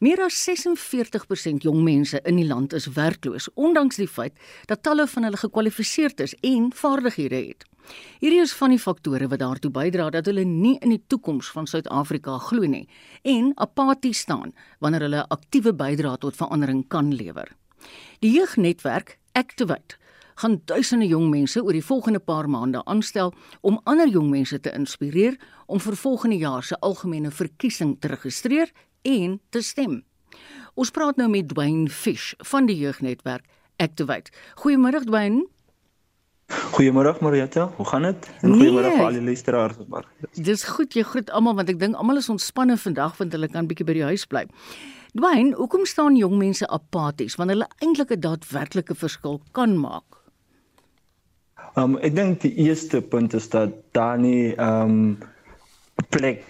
Meer as 46% jong mense in die land is werkloos, ondanks die feit dat talle van hulle gekwalifiseerd is en vaardighede het. Hierdie is van die faktore wat daartoe bydra dat hulle nie in die toekoms van Suid-Afrika glo nie en apaties staan wanneer hulle aktiewe bydrae tot verandering kan lewer. Die jeugnetwerk Activate gaan duisende jong mense oor die volgende paar maande aanstel om ander jong mense te inspireer om vir volgende jaar se algemene verkiesing te registreer en te stem. Ons praat nou met Dwayne Fish van die jeugnetwerk Activate. Goeiemôre Dwayne. Goeiemôre Marietta, hoe gaan dit? En goeiemôre nee. vir al die luisteraars. Dis goed, jy groet almal want ek dink almal is ontspanne vandag want hulle kan bietjie by die huis bly. Dwayne, hoekom staan jong mense apaties wanneer hulle eintlik 'n daadwerklike verskil kan maak? Um ek dink die eerste punt is dat daar nie um plek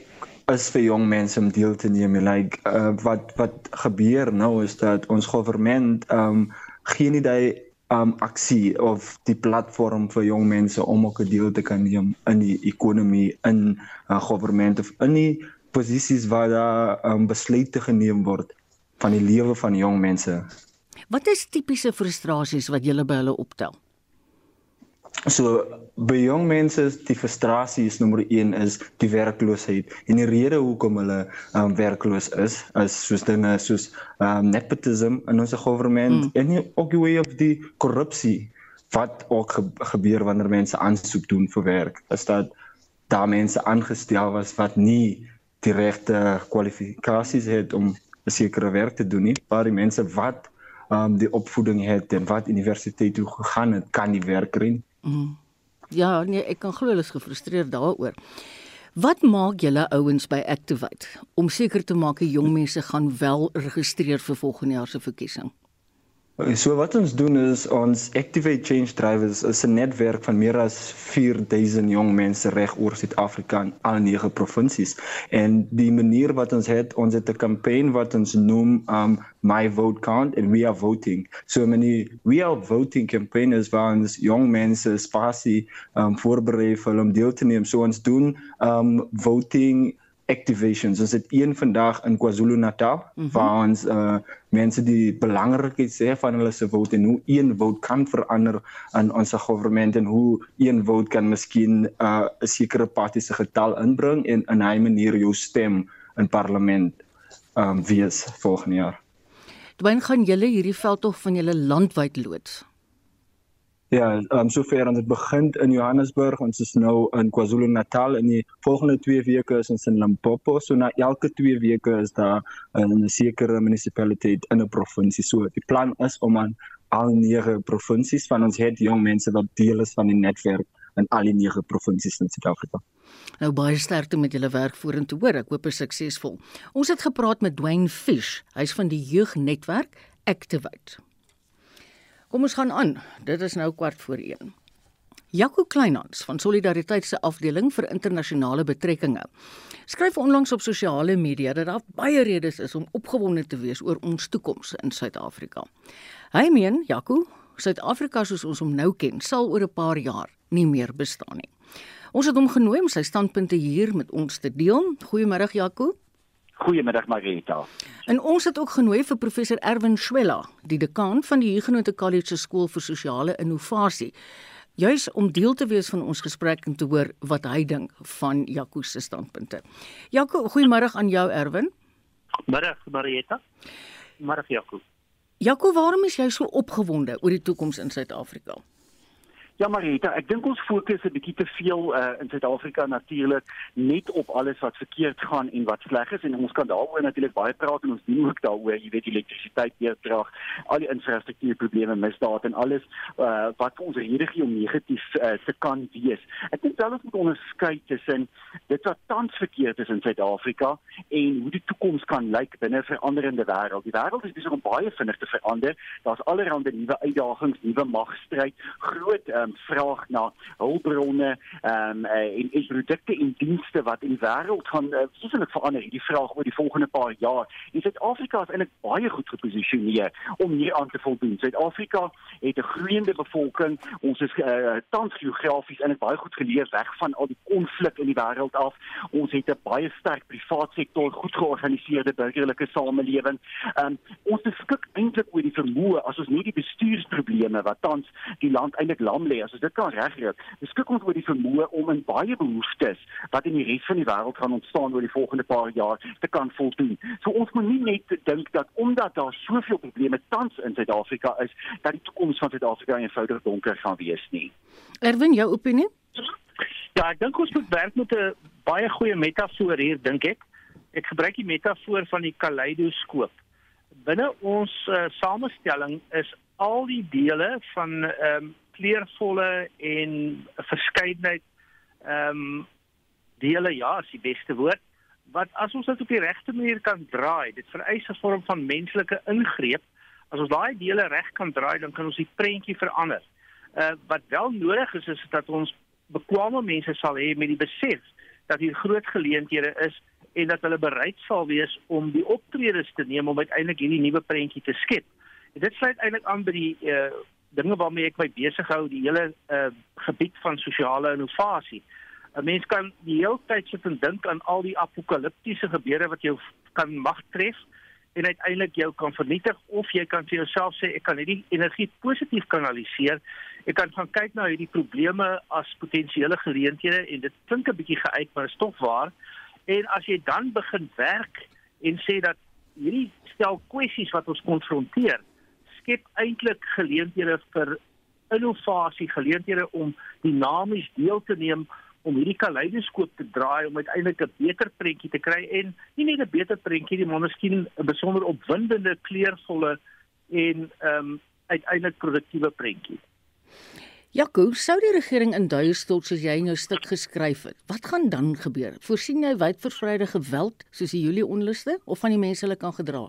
is vir jong mense om deel te neem. Like uh, wat wat gebeur nou is dat ons regering um geen idee um aksie of die platform vir jong mense om ook 'n deel te kan neem in die ekonomie in uh, regering of in die posisies waar daar um, besluite geneem word van die lewe van jong mense. Wat is tipiese frustrasies wat julle by hulle optel? So by jong mense is die frustrasie is nommer 1 is die werkloosheid. En die rede hoekom hulle um, werkloos is is soos dinge soos um, nepotism in ons regering mm. en ook die way of die korrupsie wat ook ge gebeur wanneer mense aansoek doen vir werk. Is dat daar mense aangestel was wat nie die regte kwalifikasies het om 'n sekere werk te doen nie, maar die mense wat um, die opvoeding het en wat universiteit toe gegaan het, kan nie werk kry nie. Mm. Ja, nee, ek kan glo hulle is gefrustreerd daaroor. Wat maak julle ouens by Activate om seker te maak die jong mense gaan wel registreer vir volgende jaar se verkiesing? So wat ons doen is ons Activate Change Drivers is 'n netwerk van meer as 4000 jong mense reg oor Suid-Afrika in al nege provinsies. En die manier wat ons het, ons het 'n kampanje wat ons noem um My Vote Count and We Are Voting. So many We Are Voting campaigners waar ons jong mense spasie um voorberei vir om deel te neem. So ons doen um voting activations. Ons het een vandag in KwaZulu-Natal mm -hmm. waar ons uh mense die belangrikheid sê van hulle se vote en hoe een vote kan verander aan ons regering en hoe een vote kan miskien uh 'n sekere party se getal inbring en in 'n manier jou stem in parlement um wees volgende jaar. Dwyn gaan julle hierdie veldtog van julle landwyd loods. Ja, um, sover ons het begin in Johannesburg, ons is nou in KwaZulu-Natal en die volgende 2 weke is ons in Limpopo. So na elke 2 weke is daar 'n sekere munisipaliteit in 'n provinsie. So die plan is om aan al nege provinsies van ons het jong mense wat deel is van die netwerk in al die nege provinsies in Suid-Afrika. Nou baie sterkte met julle werk vorentoe hoor. Ek hoop dit is suksesvol. Ons het gepraat met Dwayne Fish. Hy's van die jeugnetwerk Activate. Kom ons gaan aan. Dit is nou kwart voor 1. Jaco Kleinhans van Solidariteit se afdeling vir internasionale betrekkinge skryf onlangs op sosiale media dat daar baie redes is om opgewonde te wees oor ons toekoms in Suid-Afrika. Hy meen, Jaco, Suid-Afrika soos ons hom nou ken, sal oor 'n paar jaar nie meer bestaan nie. Ons het hom genooi om sy standpunte hier met ons te deel. Goeiemôre Jaco. Goeiemiddag Marita. En ons het ook genooi vir professor Erwin Swela, die dekaan van die Huguenot College Skool vir Sosiale Innovasie, juis om deel te wees van ons gesprek en te hoor wat hy dink van Jaco se standpunte. Jaco, goeiemôre aan jou Erwin. Middag Marita. Middag Jaco. Jaco, waarom is jy so opgewonde oor die toekoms in Suid-Afrika? Ja Marita, ek dink ons fokus 'n bietjie te veel uh, in Suid-Afrika natuurlik net op alles wat verkeerd gaan en wat sleg is en ons kan daaroor natuurlik baie praat en ons doen ook daaroor, jy weet elektrisiteit weerdrag, al die infrastruktuurprobleme, misdaad en alles uh, wat vir ons regtig om negatief uh, te kan wees. Ek dink wel ons moet onderskei tussen dit wat tans verkeerd is in Suid-Afrika en hoe die toekoms kan lyk binne 'n veranderende wêreld. Die wêreld is besig om baie vinnig te verander. Daar's allerlei nuwe uitdagings, nuwe magstryd, groot um, um, vraag na hulpbronne um, uh, en, en produkte en dienste wat in die wêreld gaan uh, siselik verander die vraag oor die volgende paar jaar. En Suid-Afrika is eintlik baie goed geposisioneer om hier aan te voldoen. Suid-Afrika het 'n groeiende bevolking. Ons is uh, tans geografies eintlik baie goed geleer weg van al die konflik in die wêreld af. Ons het 'n baie sterk privaat sektor, goed georganiseerde burgerlike samelewing. Um, ons beskik eintlik oor die vermoë as ons nie die bestuursprobleme wat tans die land eintlik lam lê as ons dit kan regkry. Beskik ons oor die vermoë om in baie behoeftes wat in die res van die wêreld gaan ontstaan oor die volgende paar jaar te kan voldoen. So ons moet nie net dink dat omdat daar soveel probleme tans in Suid-Afrika is, dat die toekoms van Suid-Afrika eenvoudig donker gaan wees nie. Erwin, jou opinie? Ja, ek dink ons moet werk met 'n baie goeie metafoor hier, dink ek. Ek gebruik die metafoor van die kaleidoskoop. Binne ons uh, samestelling is al die dele van ehm um, kleurvolle en 'n verskeidenheid ehm um, dele ja, is die beste woord wat as ons dit op die regte manier kan draai, dit vereis 'n vorm van menslike ingreep. As ons daai dele reg kan draai, dan kan ons die prentjie verander. Uh wat wel nodig is is dat ons bekwame mense sal hê met die besef dat hier groot geleenthede is en dat hulle bereid sal wees om die optredes te neem om uiteindelik hierdie nuwe prentjie te skep. En dit sluit eintlik aan by die uh dinge waarmee ek my besig hou, die hele uh, gebied van sosiale innovasie. 'n Mens kan die hele tyd sit en dink aan al die apokaliptiese gebeure wat jou kan mag tref en uiteindelik jou kan vernietig of jy kan vir jouself sê ek kan hierdie energie positief kanaliseer. Ek kan gaan kyk na hierdie probleme as potensiële geleenthede en dit klink 'n bietjie geuit maar is tog waar. En as jy dan begin werk en sê dat hierdie stel kwessies wat ons konfronteer skep eintlik geleenthede vir innovasie, geleenthede om dinamies deel te neem om hierdie kaleidoskoop te draai om uiteindelik 'n beter prentjie te kry en nie net 'n beter prentjie nie, maar miskien 'n besonder opwindende, kleurvolle en ehm um, uiteindelik produktiewe prentjie. Jaco, sou die regering in duie stort soos jy in jou stuk geskryf het. Wat gaan dan gebeur? Voorsien jy wydverspreide geweld soos die Julie onluste of van die mense hulle kan gedra?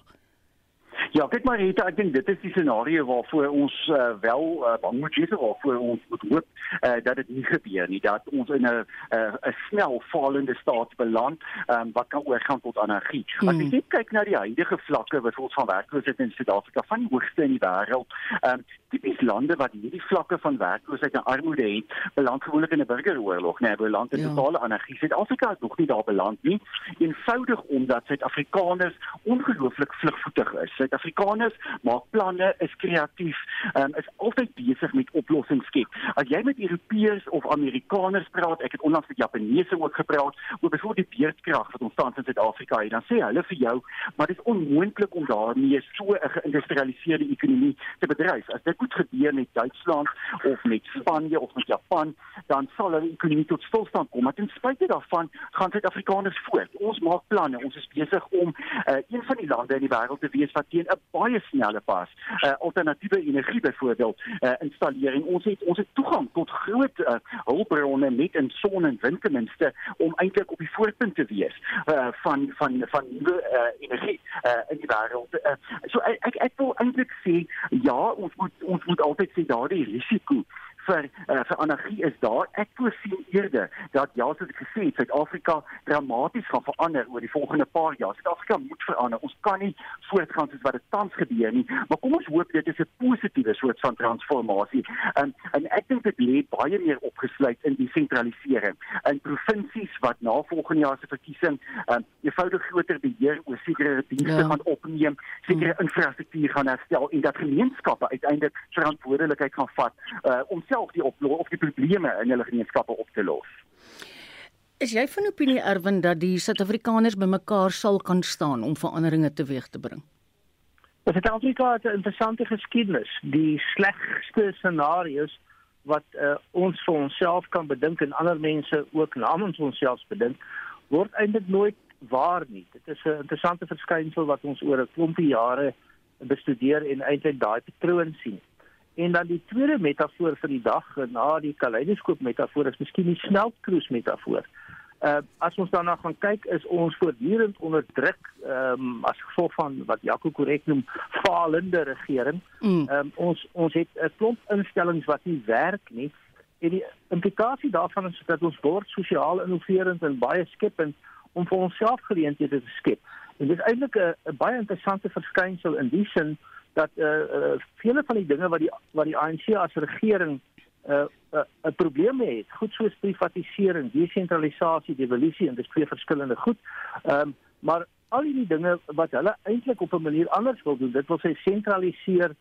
Ja, kyk maar Rita, ek dink dit is die scenario waarvoor ons uh, wel uh, bang moet wees of voor ons moet hoop uh, dat dit nie gebeur nie, dat ons in 'n 'n snel valende staat beland um, wat kan oorgaan tot anargie. Hmm. As jy net kyk na die huidige vlakke wat ons van werkloosheid in Suid-Afrika van die hoogste in die wêreld, um, tipies lande wat hierdie vlakke van werkloosheid en armoede het, beland gewoonlik in 'n burgeroorlog, nee, beland in ja. totale anargie. Suid-Afrika is nog nie daar beland nie, eenvoudig omdat Suid-Afrikaners ongelooflik vlugvoetig is. Suid Suid-Afrikaners maak planne, is kreatief, um, is altyd besig met oplossings skep. As jy met Europeërs of Amerikaners praat, ek het onlangs met Japaneese ook gepraat oor byvoorbeeld die beerdkrag wat ons tans in Suid-Afrika het, dan sê hulle vir jou, maar dit is onmoontlik om daarmee so 'n geïndustrialiseerde ekonomie te bedryf. As dit goed gebeur met Duitsland of met Spanje of met Japan, dan sal hulle ekonomie tot stilstand kom. Maar ten spyte daarvan gaan Suid-Afrikaners voort. Ons maak planne. Ons is besig om uh, een van die lande in die wêreld te wees wat teen 'n baie snelle pas uh, alternatiewe energie byvoorbeeld uh, installeer. En ons het ons het toegang tot groot uh, hulpbronne met in son en wind ten minste om eintlik op die voorpunt te wees uh, van van van nuwe uh, energie uh, in die wêreld. Uh, so ek ek, wil eintlik sê ja, ons moet ons moet altyd sê daardie risiko vir uh, vir energie is daar. Ek voorsien eerder dat ja, soos ek gesê het, Suid-Afrika dramaties gaan verander oor die volgende paar jaar. Suid-Afrika moet verander. Ons kan nie voortgaan soos wat dit tans gebeur nie. Maar kom ons hoop dit is 'n positiewe soort van transformasie. En en ek dink dit lê baie meer opgesluit in die sentralisering. In provinsies wat na volgende jaar se verkiesing um, eenvoudig groter beheer oor sekere dienste ja. gaan opneem, sekere hmm. infrastruktuur gaan herstel en dat gemeenskappe uiteindelik verantwoordelikheid gaan vat uh, om self die oplos of die probleme in hulle gemeenskappe op te los. Is jy van opinie Erwin dat die Suid-Afrikaners bymekaar sal kan staan om veranderinge teweeg te bring? Suid-Afrika het 'n interessante geskiedenis. Die slegste scenario's wat uh, ons vir onsself kan bedink en ander mense ook namens onsself bedink, word eintlik nooit waar nie. Dit is 'n interessante verskynsel wat ons oor 'n klompie jare bestudeer en eintlik daai patroon sien. En dan die tweede metafoor vir die dag na die kaleidoskoop metafoor is miskien die snelkruis metafoor. Uh as ons daarna gaan kyk is ons voortdurend onder druk ehm um, as gevolg van wat Jaco korrek noem falende regering. Mm. Ehm mm. um, ons ons het 'n klomp instellings wat nie werk nie. En die implikasie daarvan is dat ons word sosiaal innoverend en baie skepend om vir onsself geleenthede te skep. En dit is eintlik 'n baie interessante verskynsel in die sin dat eh uh, uh, vele van die dinge wat die wat die ANC as regering 'n uh, 'n uh, probleem het, goed soos privatisering, desentralisasie, devolusie en dis twee verskillende goed. Ehm um, maar al die dinge wat hulle eintlik op 'n manier anders wil doen, dit wil sê sentraliseer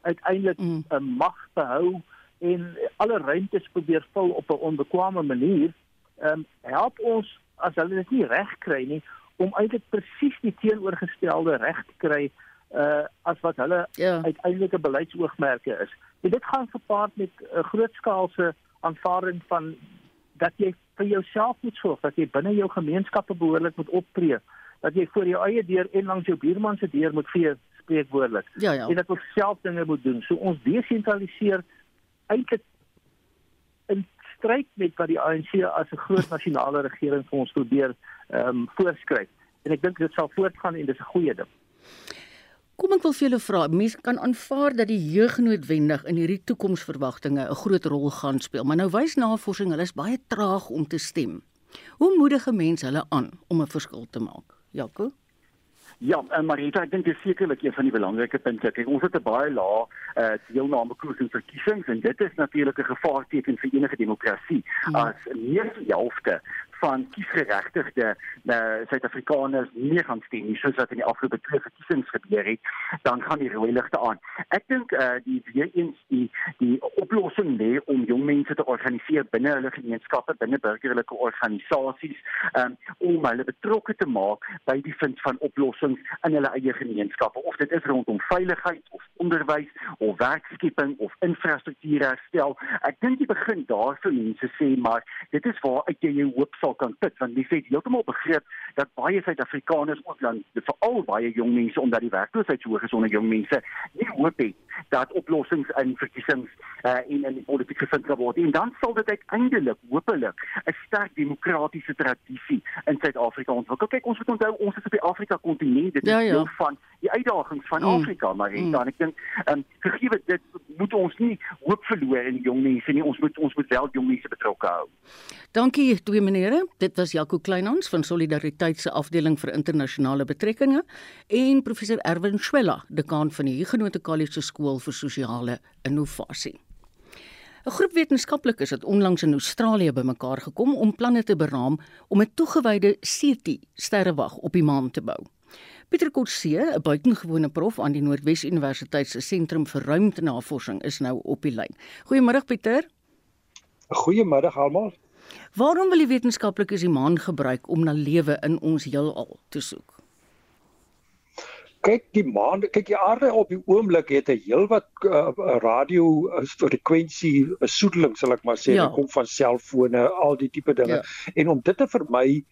uiteindelik 'n mm. uh, mag behou en alle ruimtes probeer vul op 'n onbekwame manier. Ehm um, help ons as hulle dit nie reg kry nie om eintlik presies die teenoorgestelde reg te kry uh as wat hulle ja. uiteindelike beleidsoogmerke is. En dit gaan gepaard met 'n uh, grootskaalse aanvaarding van dat jy vir jouself moet sorg, dat jy binne jou gemeenskappe behoorlik moet optree, dat jy voor jou eie deur en langs jou buurman se deur moet vee spreekwoordelik. Ja, ja. En dat ons self dinge moet doen. So ons desentraliseer eintlik in stryd met wat die ANC as 'n groot nasionale regering vir ons probeer ehm um, voorskryf. En ek dink dit sal voortgaan en dis 'n goeie ding. Kom ek wil vir julle vra, mense kan aanvaar dat die jeug noodwendig in hierdie toekomsverwagtinge 'n groot rol gaan speel, maar nou wys navorsing hulle is baie traag om te stem. Hoe moedige mense hulle aan om 'n verskil te maak? Jaco? Ja, en Marita, ek dink dit is sekerlik een van die belangrike punte. Kyk, ons het 'n baie lae uh, deelname koers in verkiesings en dit is natuurlik 'n gevaarteken vir enige demokrasie. Ja. As meer as die helfte van kiesgeregtigde uh, Suid-Afrikaners nie gaan stem nie soos wat in die afgelope twee verkiesings gebeur het, dan gaan die rooi ligte aan. Ek dink uh, die weer eens die die oplossing lê om jong mense te organiseer binne hulle gemeenskappe, binne burgerlike organisasies, um, om hulle betrokke te maak by die vind van oplossings in hulle eie gemeenskappe. Of dit is rondom veiligheid of onderwys of werkskepping of infrastruktuurherstel. Ek dink jy begin daar vir mense sê, maar dit is waar uit jy jou hoop sal kan put want die het heeltemal begreep dat baie Suid-Afrikaners ook dan veral baie jong mense omdat die werkloosheid so hoog is onder jong mense nie hoop het dat oplossings in verkiesings uh, en in die politiek gevind kan word en dan sal dit uiteindelik hopelik 'n sterk demokratiese tradisie in Suid-Afrika ontwikkel. Kyk, ons moet onthou ons is op die Afrika kontinent, dit is ja, ja. deel van die uitdagings van mm. Afrika, maar mm. dan ek dink ehm um, gegee dit moet ons nie hoop verloor in jong mense nie. Ons moet ons moet wel jong mense betrokke hou. Dankie twee menere. Dit was Jaco Kleinhans van Solidariteit se afdeling vir internasionale betrekkinge en professor Erwin Schwella, dekaan van die Huguenot College skool vir sosiale innovasie. 'n Groep wetenskaplikes het onlangs in Australië bymekaar gekom om planne te beraam om 'n toegewyde CT sterrewag op die maan te bou. Pieter Kotse, 'n buitengewone prof aan die Noordwes Universiteit se Sentrum vir Ruimtenavorsing is nou op die lyn. Goeiemôre Pieter. Goeiemiddag almal. Waarom wil die wetenskaplikes die maan gebruik om na lewe in ons heelal te soek? kyk die maan kyk die aarde op die oomblik het 'n heelwat uh, radio frekwensie besoedeling sal ek maar sê ja. kom van selfone al die tipe dinge ja. en om dit te vermy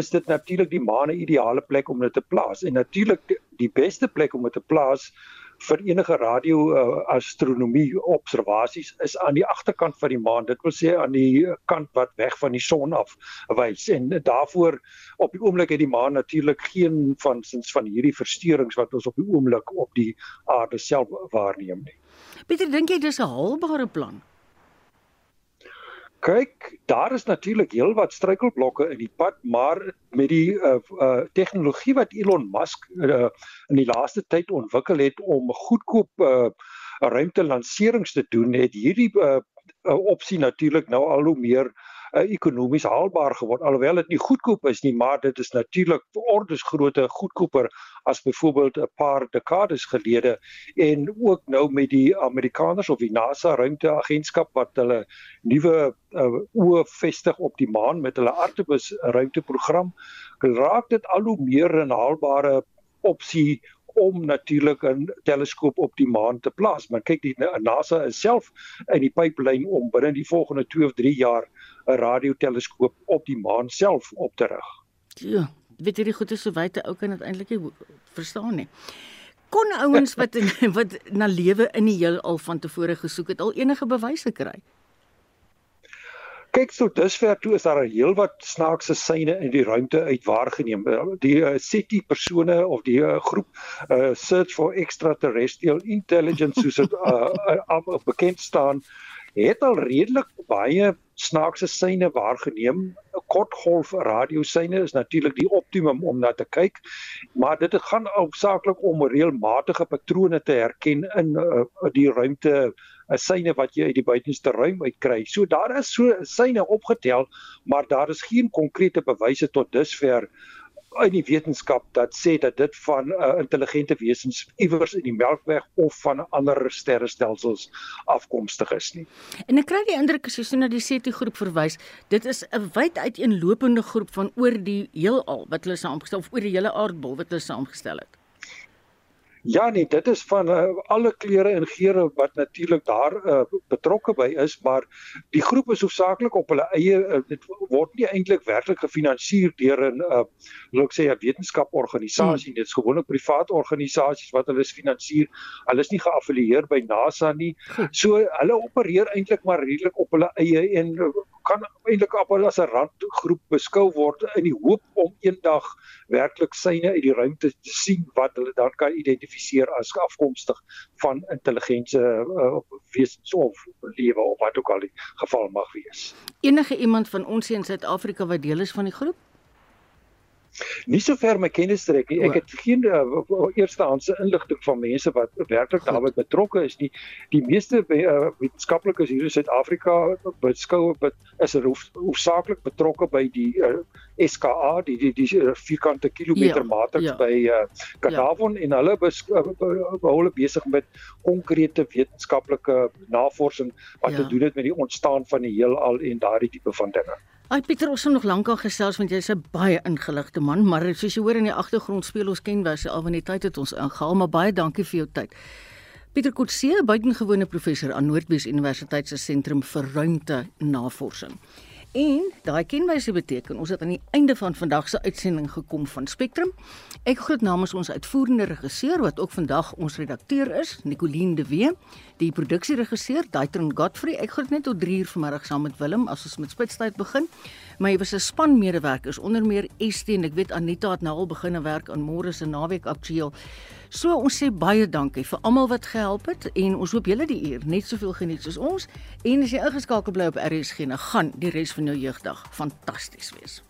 is dit natuurlik die maan 'n ideale plek om dit te plaas en natuurlik die, die beste plek om dit te plaas vir enige radio uh, astronomie observasies is aan die agterkant van die maan. Dit wil sê aan die kant wat weg van die son af wys. En daarvoor op die oomblik het die maan natuurlik geen van sins van hierdie versteurings wat ons op die oomblik op die aarde self waarneem nie. Pieter, dink jy dis 'n haalbare plan? Kyk, daar is natuurlik heelwat struikelblokke in die pad, maar met die uh, uh tegnologie wat Elon Musk uh, in die laaste tyd ontwikkel het om goedkoop uh ruimtelanserings te doen, het hierdie uh, uh opsie natuurlik nou al hoe meer uh ekonomies haalbaar geword alhoewel dit nie goedkoop is nie maar dit is natuurlik ordes grootte goedkoper as byvoorbeeld 'n paar dekades gelede en ook nou met die Amerikaners of die NASA ruimteagentskap wat hulle nuwe uh, oë vestig op die maan met hulle Artemis ruimteprogram raak dit al hoe meer 'n haalbare opsie om natuurlik 'n teleskoop op die maan te plaas. Maar kyk die NASA is self in die pipeline om binne die volgende 2 of 3 jaar 'n radioteleskoop op die maan self op te rig. Ja, weet jy die goeie so wyte ou kan dit eintlik nie verstaan nie. Kon ouens wat wat na lewe in die heelal van tevore gesoek het al enige bewyse kry? Kyk so dusver toe is daar 'n heelwat snaakse syne in die ruimte uit waargeneem. Die uh, SETI persone of die uh, groep uh, Search for Extraterrestrial Intelligence soos dit uh, uh, bekend staan, het al redelik baie snaakse syne waargeneem. Kortgolf radiosyne is natuurlik die optimum om na te kyk, maar dit gaan hoofsaaklik om reëlmatige patrone te herken in uh, die ruimte 'n syne wat jy uit die buitenste ruim uitkry. So daar is so syne opgetel, maar daar is geen konkrete bewyse tot dusver in die wetenskap dat sê dat dit van 'n uh, intelligente wesens iewers in die Melkweg of van ander sterrestelsels afkomstig is nie. En ek kry die indruk as jy so na die SETI groep verwys, dit is 'n wyd uiteenlopende groep van oor die heelal wat hulle saamgestel of oor die hele aardbol wat hulle saamgestel het. Ja nee, dit is van uh, alle kleure en geure wat natuurlik daar uh, betrokke by is, maar die groep is hoofsaaklik op hulle eie uh, dit word nie eintlik werklik gefinansier deur 'n uh, wil ek sê 'n wetenskaporganisasie, hmm. dit is gewone privaat organisasies wat hulle finansier. Hulle is nie geaffilieer by NASA nie. So hulle opereer eintlik maar redelik op hulle eie en kan eintlik as 'n randgroep beskou word in die hoop om eendag werklik syne uit die ruimte te sien wat hulle dan kan identifiseer as afkomstig van intelligente uh, wesens of lewe of wat ook al die geval mag wees. Enige iemand van ons in Suid-Afrika wat deel is van die groep? Nie so ver my kennis trek nie. Ek het geen uh, eerstehandse inligting van mense wat werklik daarbey betrokke is nie. Die meeste uh, wetenskaplikes hier in Suid-Afrika beskou bet, is er hoofsaaklik betrokke by die uh, SKA, die die die vierkante kilometer ja, matrix ja. by uh, Kadavon ja. en hulle hulle besig met konkrete wetenskaplike navorsing wat ja. te doen het met die ontstaan van die heelal en daardie tipe van dinge. Ai Pieter, ons het nog lank al gesels want jy's 'n baie ingeligte man, maar soos jy hoor in die agtergrond speel ons kenwys al van die tyd het ons ingehaal, maar baie dankie vir jou tyd. Pieter Kotse, buitengewone professor aan Noordwes Universiteit se sentrum vir ruimte navorsing. En daai kenwyse beteken ons het aan die einde van vandag se uitsending gekom van Spectrum. Ek groet namens ons uitvoerende regisseur wat ook vandag ons redakteur is, Nicoline de Wee, die produksieregisseur, Daitron Godfrey. Ek groet net tot 3 uur vanmiddag saam met Willem as ons met spitstyd begin. Jy was 'n span medewerkers onder meer ST en ek weet Anita het nou al begin werk aan môre se naweek aktueel. So ons sê baie dankie vir almal wat gehelp het en ons hoop julle die uur net soveel geniet soos ons en as jy ingeskakel bly op RSG, gaan die res van jou jeugdag fantasties wees.